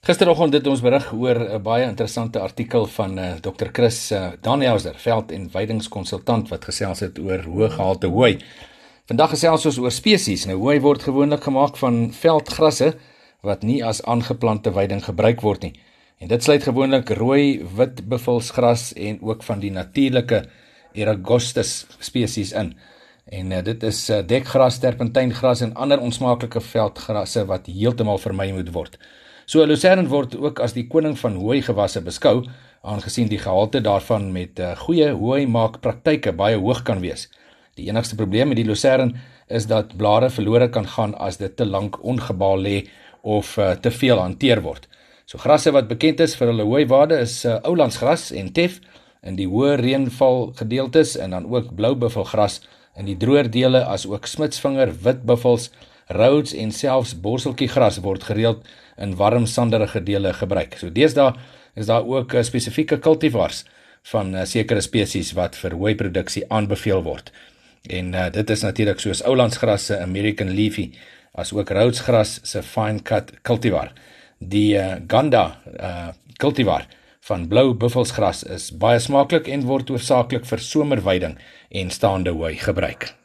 Gisteroggend het ons berig oor 'n baie interessante artikel van uh, eh, Dr. Chris uh, Danielser, veld- en weidingskonsultant wat gesels het oor hoë gehalte hooi. Vandag gesels ons oor spesies. Nou hooi word gewoonlik gemaak van veldgrasse wat nie as aangeplante weiding gebruik word nie. En dit sluit gewoonlik rooi, wit buffelsgras en ook van die natuurlike Eragostus spesies in. En uh, dit is uh, dekgras, terpentyngras en ander onsmaaklike veldgrasse wat heeltemal vermy moet word. So lucerne word ook as die koning van hooi gewasse beskou, aangesien die gehalte daarvan met uh, goeie hooi maak praktyke baie hoog kan wees. Die enigste probleem met die lucerne is dat blare verlore kan gaan as dit te lank ongebaal lê of uh, te veel hanteer word. So grasse wat bekend is vir hulle hooi waarde is uh, oulandsgras en tef in die hoë reënval gedeeltes en dan ook blou buffelgras in die droër dele as ook smitsvinger, wit Rhodes en selfs borseltjiegras word gereeld in warm sanderige dele gebruik. So deesdae is daar ook uh, spesifieke kultivars van uh, sekere spesies wat vir hooi produksie aanbeveel word. En uh, dit is natuurlik soos oulandsgras se American Leafy as ook Rhodesgras se fine cut cultivar. Die uh, Ganda uh, cultivar van blou buffelsgras is baie smaaklik en word hoofsaaklik vir somerweiding en staande hooi gebruik.